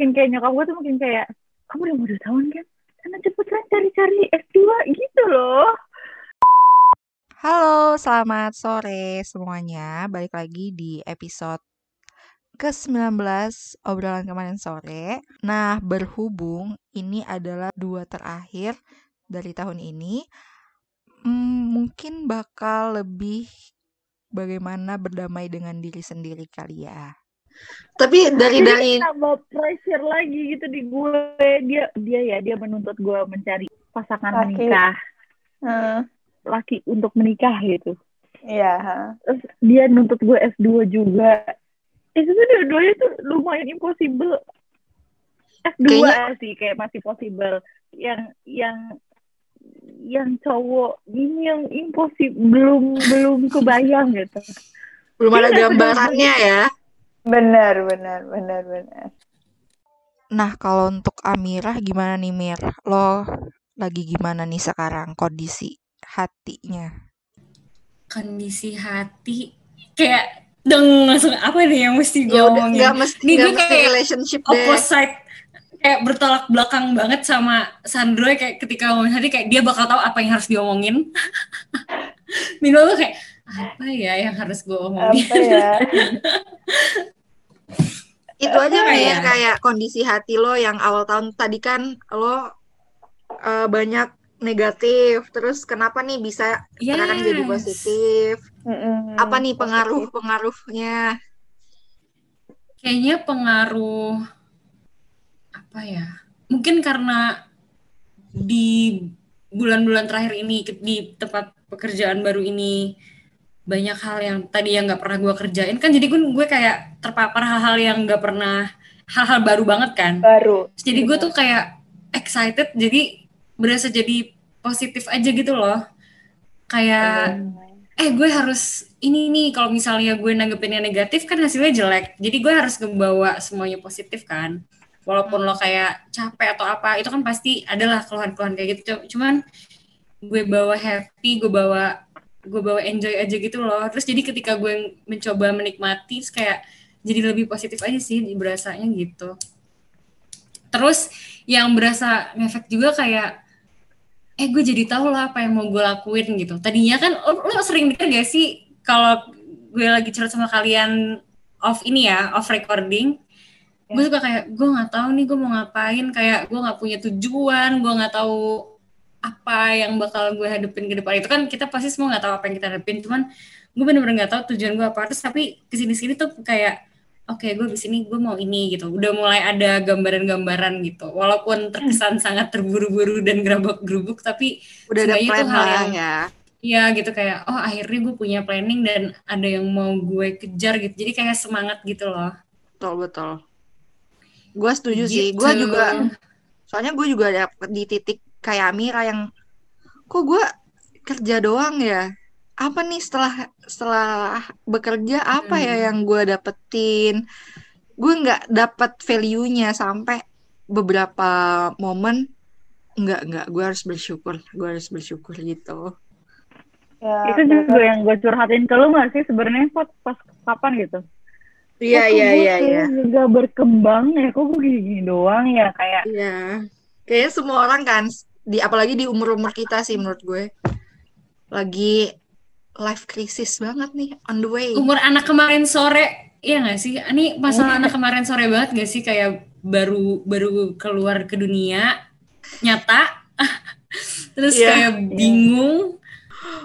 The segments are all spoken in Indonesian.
makin kayak nyokap gue tuh makin kayak kamu udah mau dua tahun kan karena cepetan cari-cari S2 gitu loh Halo, selamat sore semuanya. Balik lagi di episode ke-19 obrolan kemarin sore. Nah, berhubung ini adalah dua terakhir dari tahun ini, hmm, mungkin bakal lebih bagaimana berdamai dengan diri sendiri kali ya. Tapi dari dari tambah pressure lagi gitu di gue dia dia ya dia menuntut gue mencari pasangan Laki. menikah Hmm, laki untuk menikah gitu iya. ha. terus dia nuntut gue S2 juga itu tuh dua-duanya tuh lumayan impossible S2 Kayaknya- sih kayak masih possible yang yang yang cowok ini yang impossible belum belum kebayang gitu belum ada gambarannya ya. Benar, benar, benar, benar. Nah, kalau untuk Amirah gimana nih Mir? Lo lagi gimana nih sekarang kondisi hatinya? kondisi hati kayak deng langsung apa nih yang mesti gue Ya udah omongin nggak mesti Nih, gue mesti kayak relationship deh. opposite kayak bertolak belakang banget sama Sandro kayak ketika ngomongin hati kayak dia bakal tahu apa yang harus diomongin Mino tuh kayak apa ya yang harus gue omongin Apa ya? Itu aja Apa Mir, ya? kayak kondisi hati lo yang awal tahun tadi kan lo eh, banyak negatif. Terus kenapa nih bisa sekarang jadi Yes. positif? Mm-mm. Apa nih pengaruh-pengaruhnya? kayaknya pengaruh apa ya mungkin karena di bulan-bulan terakhir ini di tempat pekerjaan baru ini banyak hal yang tadi yang nggak pernah gue kerjain. Kan jadi gue gue kayak terpapar hal-hal yang nggak pernah hal-hal baru banget kan. Baru. Terus jadi gue tuh kayak excited jadi berasa jadi positif aja gitu loh. Kayak eh gue harus ini nih kalau misalnya gue nanggepinnya negatif kan hasilnya jelek. Jadi gue harus ngebawa semuanya positif kan. Walaupun lo kayak capek atau apa itu kan pasti adalah keluhan-keluhan kayak gitu. Cuman gue bawa happy gue bawa gue bawa enjoy aja gitu loh. Terus jadi ketika gue mencoba menikmati kayak jadi lebih positif aja sih berasanya gitu. Terus yang berasa ngefek juga kayak eh gue jadi tahu lah apa yang mau gue lakuin gitu. Tadinya kan lo, lo sering denger gak sih kalau gue lagi curhat sama kalian off ini ya off recording? Gue suka kayak gue nggak tahu nih gue mau ngapain. Kayak gue nggak punya tujuan gue nggak tahu apa yang bakal gue hadepin ke depan. Itu kan kita pasti semua nggak tahu apa yang kita hadepin. Cuman gue bener-bener nggak tahu tujuan gue apa. Terus tapi ke sini-sini tuh kayak oke gue di sini gue mau ini gitu. Udah mulai ada gambaran-gambaran gitu. Walaupun terkesan sangat terburu-buru dan gerabak-gerubuk tapi Udah ada plan hal yang- ya. Iya gitu. Kayak oh akhirnya gue punya planning dan ada yang mau gue kejar gitu. Jadi kayak semangat gitu loh. Betul, betul. Gue setuju sih. Gue Gitu. juga, soalnya gue juga dapet di titik kayak Amira yang, kok gue kerja doang ya? Apa nih setelah setelah bekerja apa ya Hmm. yang gue dapetin? Gue nggak dapet value-nya sampai beberapa momen nggak nggak gue harus bersyukur gue harus bersyukur gitu Ya, itu juga yang gue curhatin ke lu gak sih sebenarnya Pot? pas kapan gitu iya iya iya iya nggak berkembang ya kok gue gini, doang ya kayak Iya, kayaknya semua orang kan di apalagi di umur-umur kita sih menurut gue lagi life crisis banget nih on the way. umur anak kemarin sore iya gak sih ini masalah anak kemarin sore banget gak sih kayak baru baru keluar ke dunia nyata terus Iya. kayak bingung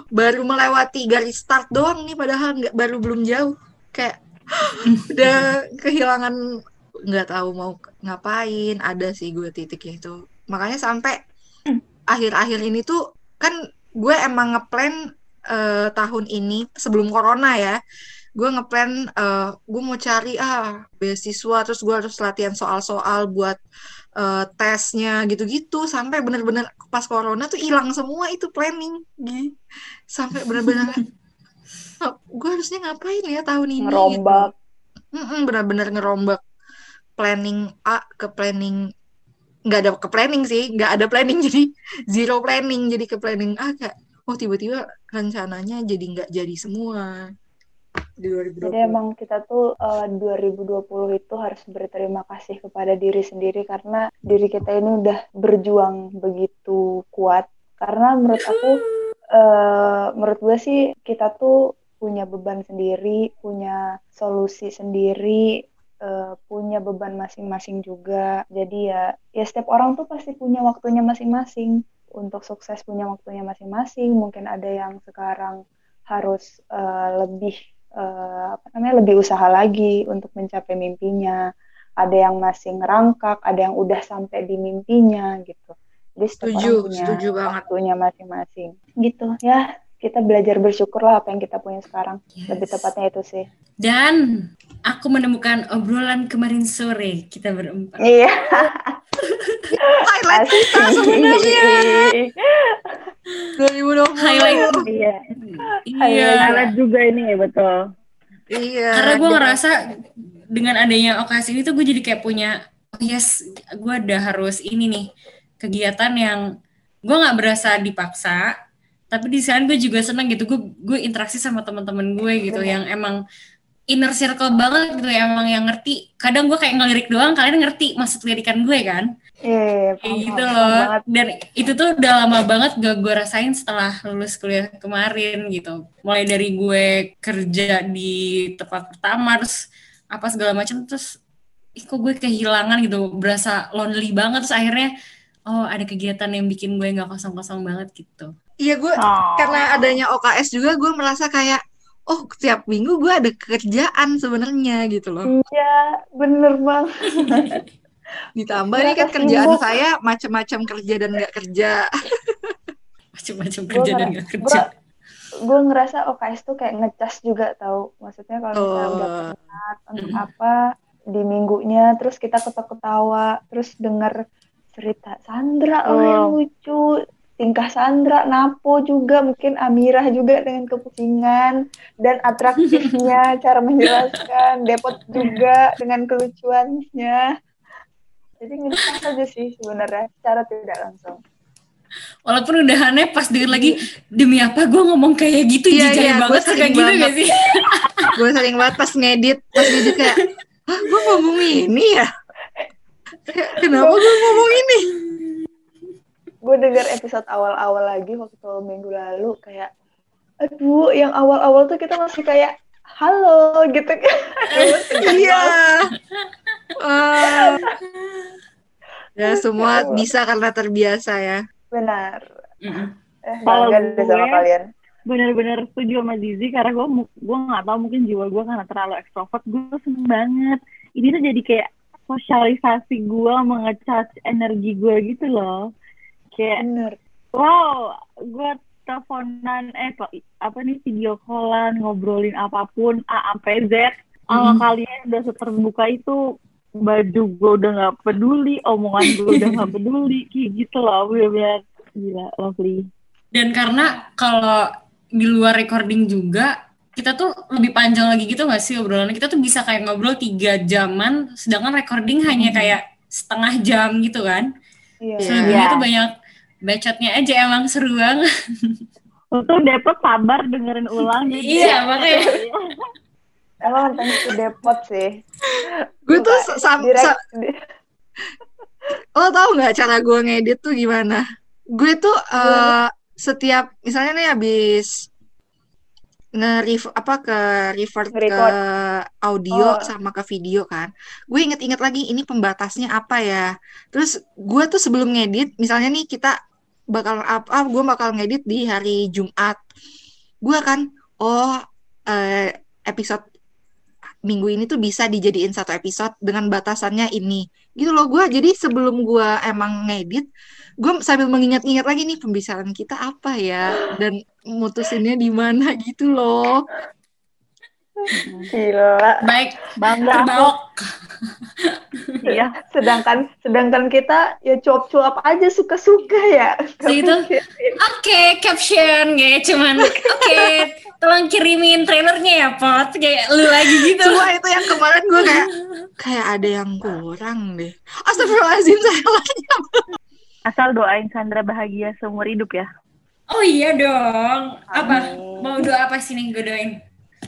Baru melewati garis start doang nih padahal nggak baru belum jauh. Kayak udah kehilangan nggak tahu mau ngapain. Ada sih gue titiknya itu. Makanya sampai akhir-akhir ini tuh kan gue emang ngeplan eh, tahun ini sebelum corona ya. Gue ngeplan eh, gue mau cari ah beasiswa terus gue harus latihan soal-soal buat eh, tesnya gitu-gitu sampai bener-bener pas corona tuh hilang semua itu planning Gi. sampai bener-bener gue harusnya ngapain ya tahun ini Ngerombak. gitu. Bener-bener ngerombak planning A ke planning nggak ada ke planning sih nggak ada planning jadi zero planning jadi ke planning A kayak oh tiba-tiba rencananya jadi nggak jadi semua di 2020. Jadi emang kita tuh eh, 2020 itu harus berterima kasih kepada diri sendiri karena diri kita ini udah berjuang begitu kuat. Karena menurut aku, eh, menurut gue sih kita tuh punya beban sendiri, punya solusi sendiri, eh, punya beban masing-masing juga. Jadi ya, ya setiap orang tuh pasti punya waktunya masing-masing. Untuk sukses punya waktunya masing-masing. Mungkin ada yang sekarang harus eh, lebih eh, apa namanya lebih usaha lagi untuk mencapai mimpinya. Ada yang masih ngerangkak, ada yang udah sampai di mimpinya gitu. Jadi setiap Setuju, orang punya setuju banget. waktunya masing-masing. Gitu ya, kita belajar bersyukur lah apa yang kita punya sekarang. Yes. Lebih tepatnya itu sih. Dan aku menemukan obrolan kemarin sore kita berempat. Iya. Highlight kita sebenarnya 2020. Highlight. Iya. Iya. Alat juga ini ya betul. Iya. Karena gue ngerasa dengan adanya okasi ini tuh gue jadi kayak punya oh yes gue udah harus ini nih kegiatan yang gue nggak berasa dipaksa tapi di sana gue juga seneng gitu gue gue interaksi sama teman-teman gue gitu yang emang inner circle banget gitu emang yang ngerti. Kadang gue kayak ngelirik doang kalian ngerti maksud lirikan gue kan? Iya, kayak paham, gitu paham loh. banget. dan itu tuh udah lama banget gak gue rasain setelah lulus kuliah kemarin gitu. Mulai dari gue kerja di tempat pertama terus apa segala macam terus ih kok gue kehilangan gitu. Berasa lonely banget terus akhirnya oh ada kegiatan yang bikin gue nggak kosong-kosong banget gitu. Iya gue Oh. karena adanya OKS juga gue merasa kayak oh setiap minggu gue ada kerjaan sebenarnya gitu loh. Iya, bener banget. Ditambah ini kan Merasa kerjaan saya macam-macam kerja dan nggak kerja. macam-macam Gua kerja dan nggak kerja Gue ngerasa OKS tuh kayak ngecas juga tahu. Maksudnya kalau misalnya udah Oh. penat untuk apa di minggunya, terus kita ketawa-ketawa, terus denger cerita Sandra yang Oh. lucu, tingkah Sandra, Napo juga, mungkin Amirah juga dengan kepusingan dan atraktifnya cara menjelaskan, Depot juga dengan kelucuannya. Jadi ngecas aja sih sebenarnya secara tidak langsung. walaupun udah aneh pas denger lagi demi apa gue ngomong kayak gitu Iya, jijai iya, gue banget sering gitu banget. gak sih gue sering banget pas ngedit, pas ngedit kayak, Hah, gue ngomong ini ya? Kayak, Kenapa gue ngomong ini? Gue dengar episode awal-awal lagi waktu minggu lalu kayak aduh yang awal-awal tuh kita masih kayak halo gitu kan. Iya. Ya semua bisa karena terbiasa ya. benar. Eh Kalau deh sama gue- kalian. bener-bener setuju sama Zizi karena gue gue nggak tahu mungkin jiwa gue karena terlalu ekstrovert gue seneng banget. Ini tuh jadi kayak sosialisasi gue mengecas energi gue gitu loh kayak bener wow gue teleponan eh apa nih video callan ngobrolin apa pun A sampai Z sama Mhm. kalian udah seterbuka itu baju gue udah nggak peduli omongan gue udah nggak peduli kayak gitu loh bener-bener gila lovely Dan karena kalau di luar recording juga kita tuh lebih panjang lagi gitu gak sih obrolannya? Kita tuh bisa kayak ngobrol tiga jaman, sedangkan recording hanya kayak setengah jam gitu kan. iya Selebihnya Iya. tuh banyak bacotnya aja emang seru banget. Untung Depot sabar dengerin ulang jadi Iya, makanya. emang thanks to Depot sih Gue tuh sam, direct sa- lo tau nggak cara gue ngedit tuh gimana? Gue tuh eh, setiap misalnya nih habis nge apa ke revert ke audio Oh. sama ke video kan. Gue inget-inget lagi ini pembatasnya apa ya. Terus gue tuh sebelum ngedit, misalnya nih kita bakal apa, gue bakal ngedit di hari Jumat. Gue kan, oh eh, episode minggu ini tuh bisa dijadiin satu episode dengan batasannya ini. Gitu loh gue jadi sebelum gue emang ngedit gue sambil mengingat-ingat lagi nih pembicaraan kita apa ya dan mutusinnya di mana gitu loh. Gila. Baik, bangga terbaok. iya sedangkan sedangkan kita ya cuap-cuap aja suka-suka ya. Gitu. Oke, caption kayak cuman oke, tolong kirimin trailernya ya, Pot. Kayak lu lagi gitu. semua itu yang kemarin gue kayak kayak ada yang kurang deh Astagfirullahaladzim saya lagi asal doain Sandra bahagia seumur hidup ya Oh iya dong. Apa? Amin. Mau doa apa sih nih gue doain?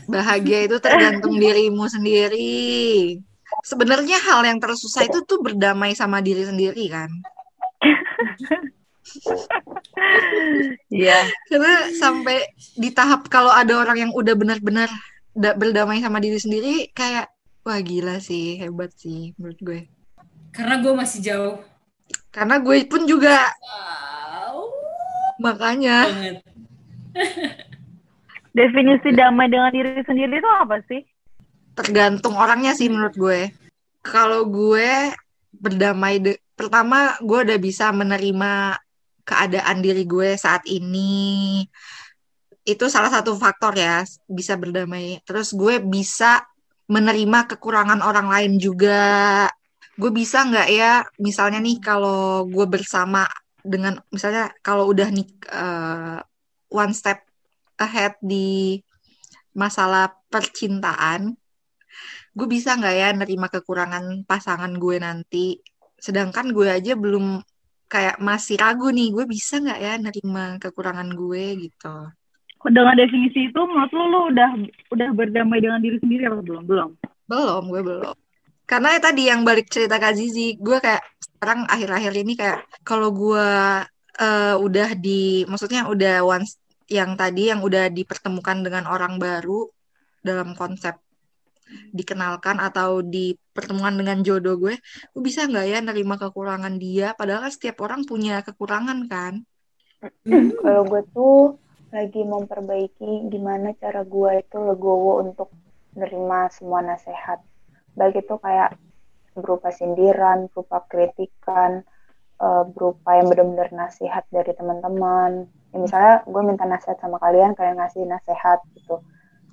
Bahagia itu tergantung dirimu sendiri. Sebenarnya hal yang tersusah itu tuh berdamai sama diri sendiri kan. Iya. Karena sampai di tahap kalau ada orang yang udah benar-benar da- berdamai sama diri sendiri kayak wah gila sih, hebat sih menurut gue. Karena gue masih jauh. Karena gue pun juga Wow. makanya. Definisi damai dengan diri sendiri itu apa sih? tergantung orangnya sih menurut gue. Kalau gue berdamai de- pertama gue udah bisa menerima keadaan diri gue saat ini. Itu salah satu faktor ya, bisa berdamai. Terus gue bisa menerima kekurangan orang lain juga. Gue bisa nggak ya, misalnya nih kalau gue bersama dengan misalnya kalau udah nih eh, one step ahead di masalah percintaan, gue bisa nggak ya nerima kekurangan pasangan gue nanti. Sedangkan gue aja belum kayak masih ragu nih, gue bisa nggak ya nerima kekurangan gue gitu. Dengan definisi itu menurut lu, lu udah udah berdamai dengan diri sendiri apa belum? Belum. Belum, gue belum. Karena ya tadi yang balik cerita Kak Zizi, gue kayak sekarang akhir-akhir ini kayak kalau gue eh, udah di, maksudnya udah once yang tadi yang udah dipertemukan dengan orang baru dalam konsep dikenalkan atau dipertemukan dengan jodoh gue, gue bisa nggak ya nerima kekurangan dia? Padahal kan setiap orang punya kekurangan kan. Kalau gue tuh lagi memperbaiki gimana cara gue itu legowo untuk menerima semua nasihat. Baik itu kayak berupa sindiran, berupa kritikan, eh, berupa yang benar-benar nasihat dari teman-teman. Ya, misalnya gue minta nasihat sama kalian, kalian ngasih nasihat gitu.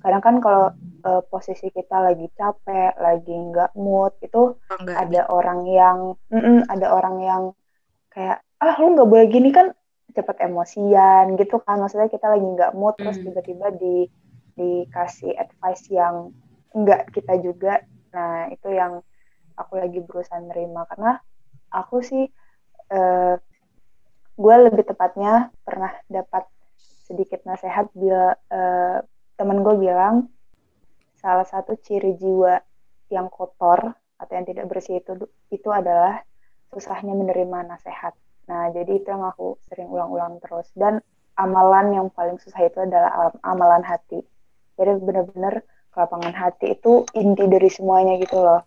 Kadang kan kalau eh, posisi kita lagi capek, lagi nggak mood, itu Kalau nggak ada orang yang mm-mm, ada orang yang kayak ah lu nggak boleh gini kan cepet emosian gitu kan. Maksudnya kita lagi nggak mood terus Hmm. tiba-tiba di dikasih advice yang enggak kita juga. Nah itu yang aku lagi berusaha nerima. Karena aku sih eh, gue lebih tepatnya pernah dapat sedikit nasihat bila eh, temen gue bilang salah satu ciri jiwa yang kotor atau yang tidak bersih itu itu adalah susahnya menerima nasihat. Nah, jadi itu yang aku sering ulang-ulang terus. Dan amalan yang paling susah itu adalah am- amalan hati. Jadi benar-benar kelapangan hati itu inti dari semuanya gitu loh.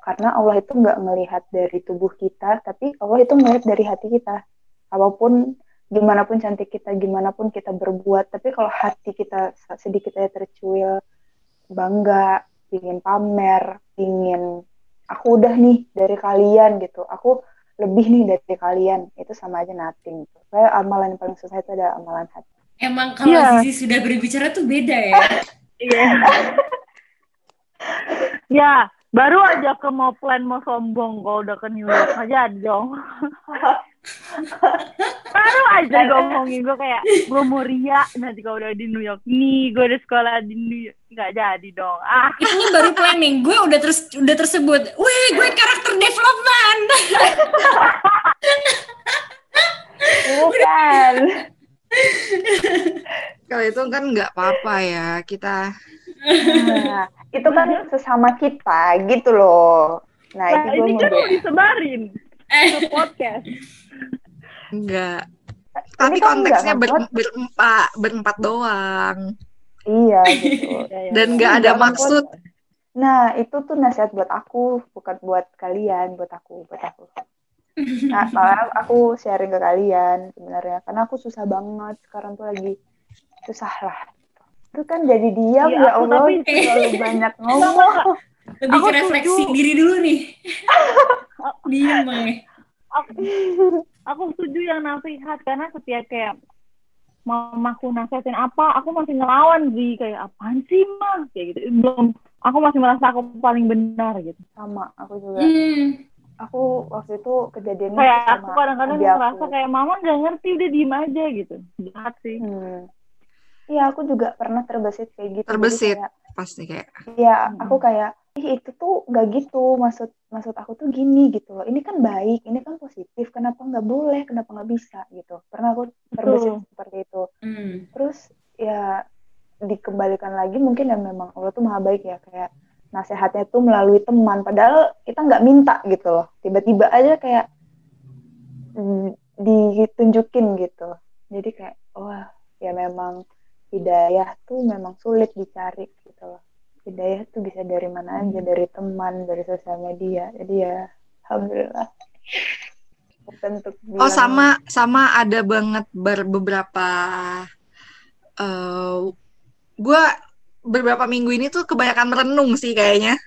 Karena Allah itu nggak melihat dari tubuh kita, tapi Allah itu melihat dari hati kita. Apa pun, gimana pun cantik kita, gimana pun kita berbuat, tapi kalau hati kita sedikit aja tercuil, bangga, ingin pamer, ingin aku udah nih dari kalian gitu, aku lebih nih dari kalian, itu sama aja nothing. Gitu. Kayak amalan yang paling susah itu ada amalan hati. Emang kalau Iya. Zizi sudah berbicara tuh beda ya. Iya. ya, baru aja ke mau plan mau sombong kalau udah ke New York aja dong. baru aja ngomongin gue kayak gue mau ria nanti kalau udah di New York nih gue udah sekolah di New York nggak jadi dong ah Ini baru planning. Gue udah terus udah tersebut. Wih, gue karakter development. Bukan. Kalau itu kan nggak apa-apa ya kita. Nah, itu kan sesama kita gitu loh. Nah, nah itu gue ini mau kan mau disebarin podcast Enggak. Tapi kan konteksnya ber- berempat, berempat doang. Iya gitu. Ya, ya, Dan ya. nggak ada Enggak, maksud. Nah, itu tuh nasihat buat aku, bukan buat kalian, buat aku, buat aku. Nah, malah aku sharing ke kalian sebenarnya, karena aku susah banget sekarang tuh lagi susah lah. Itu kan jadi diam Iya, ya aku Allah, tapi- terlalu banyak ngomong. Lebih Aku ke refleksi setuju. diri dulu nih. Diem banget. aku, aku setuju yang nasihat karena setiap kayak mamaku nasihatin apa aku masih ngelawan sih kayak apaan sih mah kayak gitu belum aku masih merasa aku paling benar gitu Sama, aku juga. Hmm. Aku waktu itu kejadiannya kayak sama aku kadang-kadang ngerasa kayak mama nggak ngerti udah diem aja gitu jahat sih Hmm. Iya, aku juga pernah terbesit kayak gitu. Terbesit. kayak, Pasti kayak. Iya, Hmm. aku kayak ih itu tuh nggak gitu maksud maksud aku tuh gini gitu loh. Ini kan baik, ini kan positif. Kenapa nggak boleh? Kenapa nggak bisa gitu? Pernah aku terbesit seperti itu. Hmm. Terus ya dikembalikan lagi mungkin ya memang Allah tuh maha baik ya kayak nasehatnya tuh melalui teman padahal kita nggak minta gitu loh tiba-tiba aja kayak mm, ditunjukin gitu jadi kayak wah ya memang hidayah tuh memang sulit dicari gitu loh hidayah tuh bisa dari mana aja dari teman dari sosial media. Jadi ya alhamdulillah. Bentuk oh sama sama ada banget ber, beberapa uh, gue beberapa minggu ini tuh kebanyakan merenung sih kayaknya.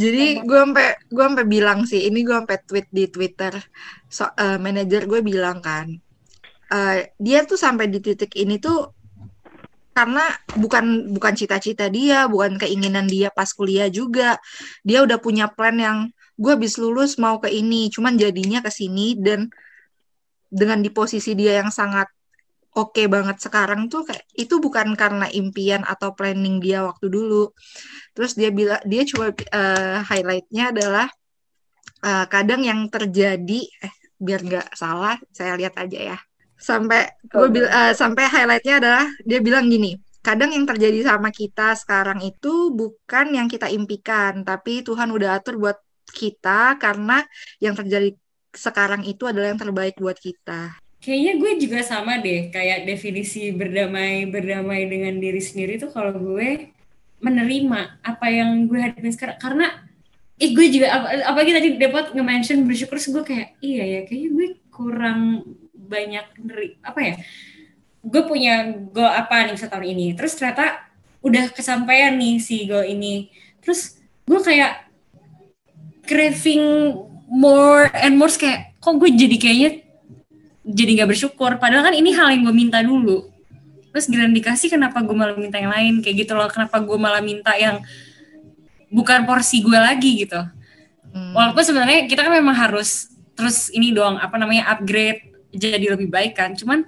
Jadi gue sampai gue sampai bilang sih ini gue sampai tweet di twitter. So, uh, manajer gue bilang kan uh, dia tuh sampai di titik ini tuh karena bukan bukan cita-cita dia bukan keinginan dia pas kuliah juga dia udah punya plan yang gue habis lulus mau ke ini cuman jadinya ke sini dan dengan di posisi dia yang sangat oke okay banget sekarang tuh kayak itu bukan karena impian atau planning dia waktu dulu. Terus dia bilang dia coba uh, highlightnya adalah uh, kadang yang terjadi eh biar nggak salah saya lihat aja ya. Sampai gue bil uh, sampai highlightnya adalah dia bilang gini. Kadang yang terjadi sama kita sekarang itu bukan yang kita impikan, tapi Tuhan udah atur buat kita karena yang terjadi sekarang itu adalah yang terbaik buat kita. Kayaknya gue juga sama deh, kayak definisi berdamai berdamai dengan diri sendiri tuh kalau gue menerima apa yang gue hadapin sekarang karena eh gue juga apa apalagi tadi dapat nge-mention bersyukur gue kayak iya ya kayaknya gue kurang banyak apa ya gue punya goal apa nih satu tahun ini. Terus ternyata udah kesampaian nih si goal ini. Terus gue kayak craving more and more kayak kok gue jadi kayaknya jadi nggak bersyukur. Padahal kan ini hal yang gue minta dulu. Terus giliran dikasih kenapa gue malah minta yang lain? Kayak gitu loh kenapa gue malah minta yang bukan porsi gue lagi gitu. Hmm. walaupun sebenarnya kita kan memang harus terus ini doang apa namanya upgrade jadi lebih baik kan. Cuman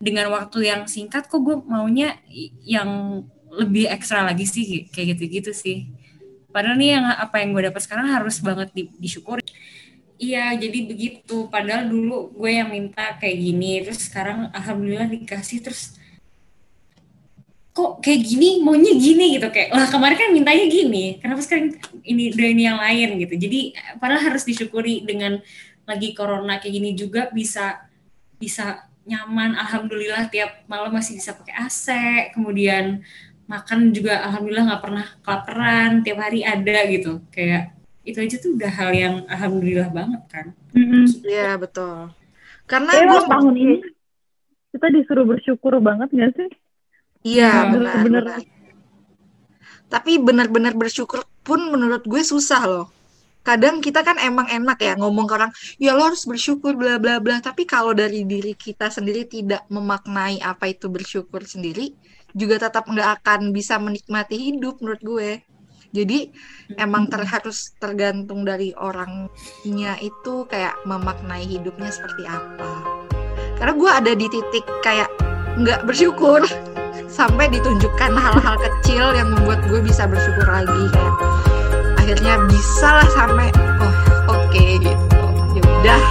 dengan waktu yang singkat kok gue maunya yang lebih ekstra lagi sih kayak gitu-gitu sih. Padahal nih yang apa yang gue dapat sekarang harus banget di, disyukuri. Iya, jadi begitu. Padahal dulu gue yang minta kayak gini, terus sekarang alhamdulillah dikasih terus kok kayak gini maunya gini gitu kayak lah kemarin kan mintanya gini kenapa sekarang ini udah ini yang lain? gitu. Jadi padahal harus disyukuri dengan lagi corona kayak gini juga bisa bisa nyaman alhamdulillah tiap malam masih bisa pakai AC kemudian makan juga alhamdulillah nggak pernah kelaparan tiap hari ada gitu. Kayak itu aja tuh udah hal yang alhamdulillah banget kan. Iya mm-hmm. betul. Karena ya, gue tahun ini kita disuruh bersyukur banget gak sih? Iya benar bener tapi benar-benar bersyukur pun menurut gue susah loh kadang kita kan emang enak ya ngomong ke orang ya lo harus bersyukur bla bla bla. Tapi kalau dari diri kita sendiri tidak memaknai apa itu bersyukur sendiri juga tetap nggak akan bisa menikmati hidup menurut gue. Jadi emang ter harus tergantung dari orangnya itu kayak memaknai hidupnya seperti apa. Karena gue ada di titik kayak nggak bersyukur sampai ditunjukkan hal-hal kecil yang membuat gue bisa bersyukur lagi kayak akhirnya bisa lah sampai oh oke okay, gitu. Ya udah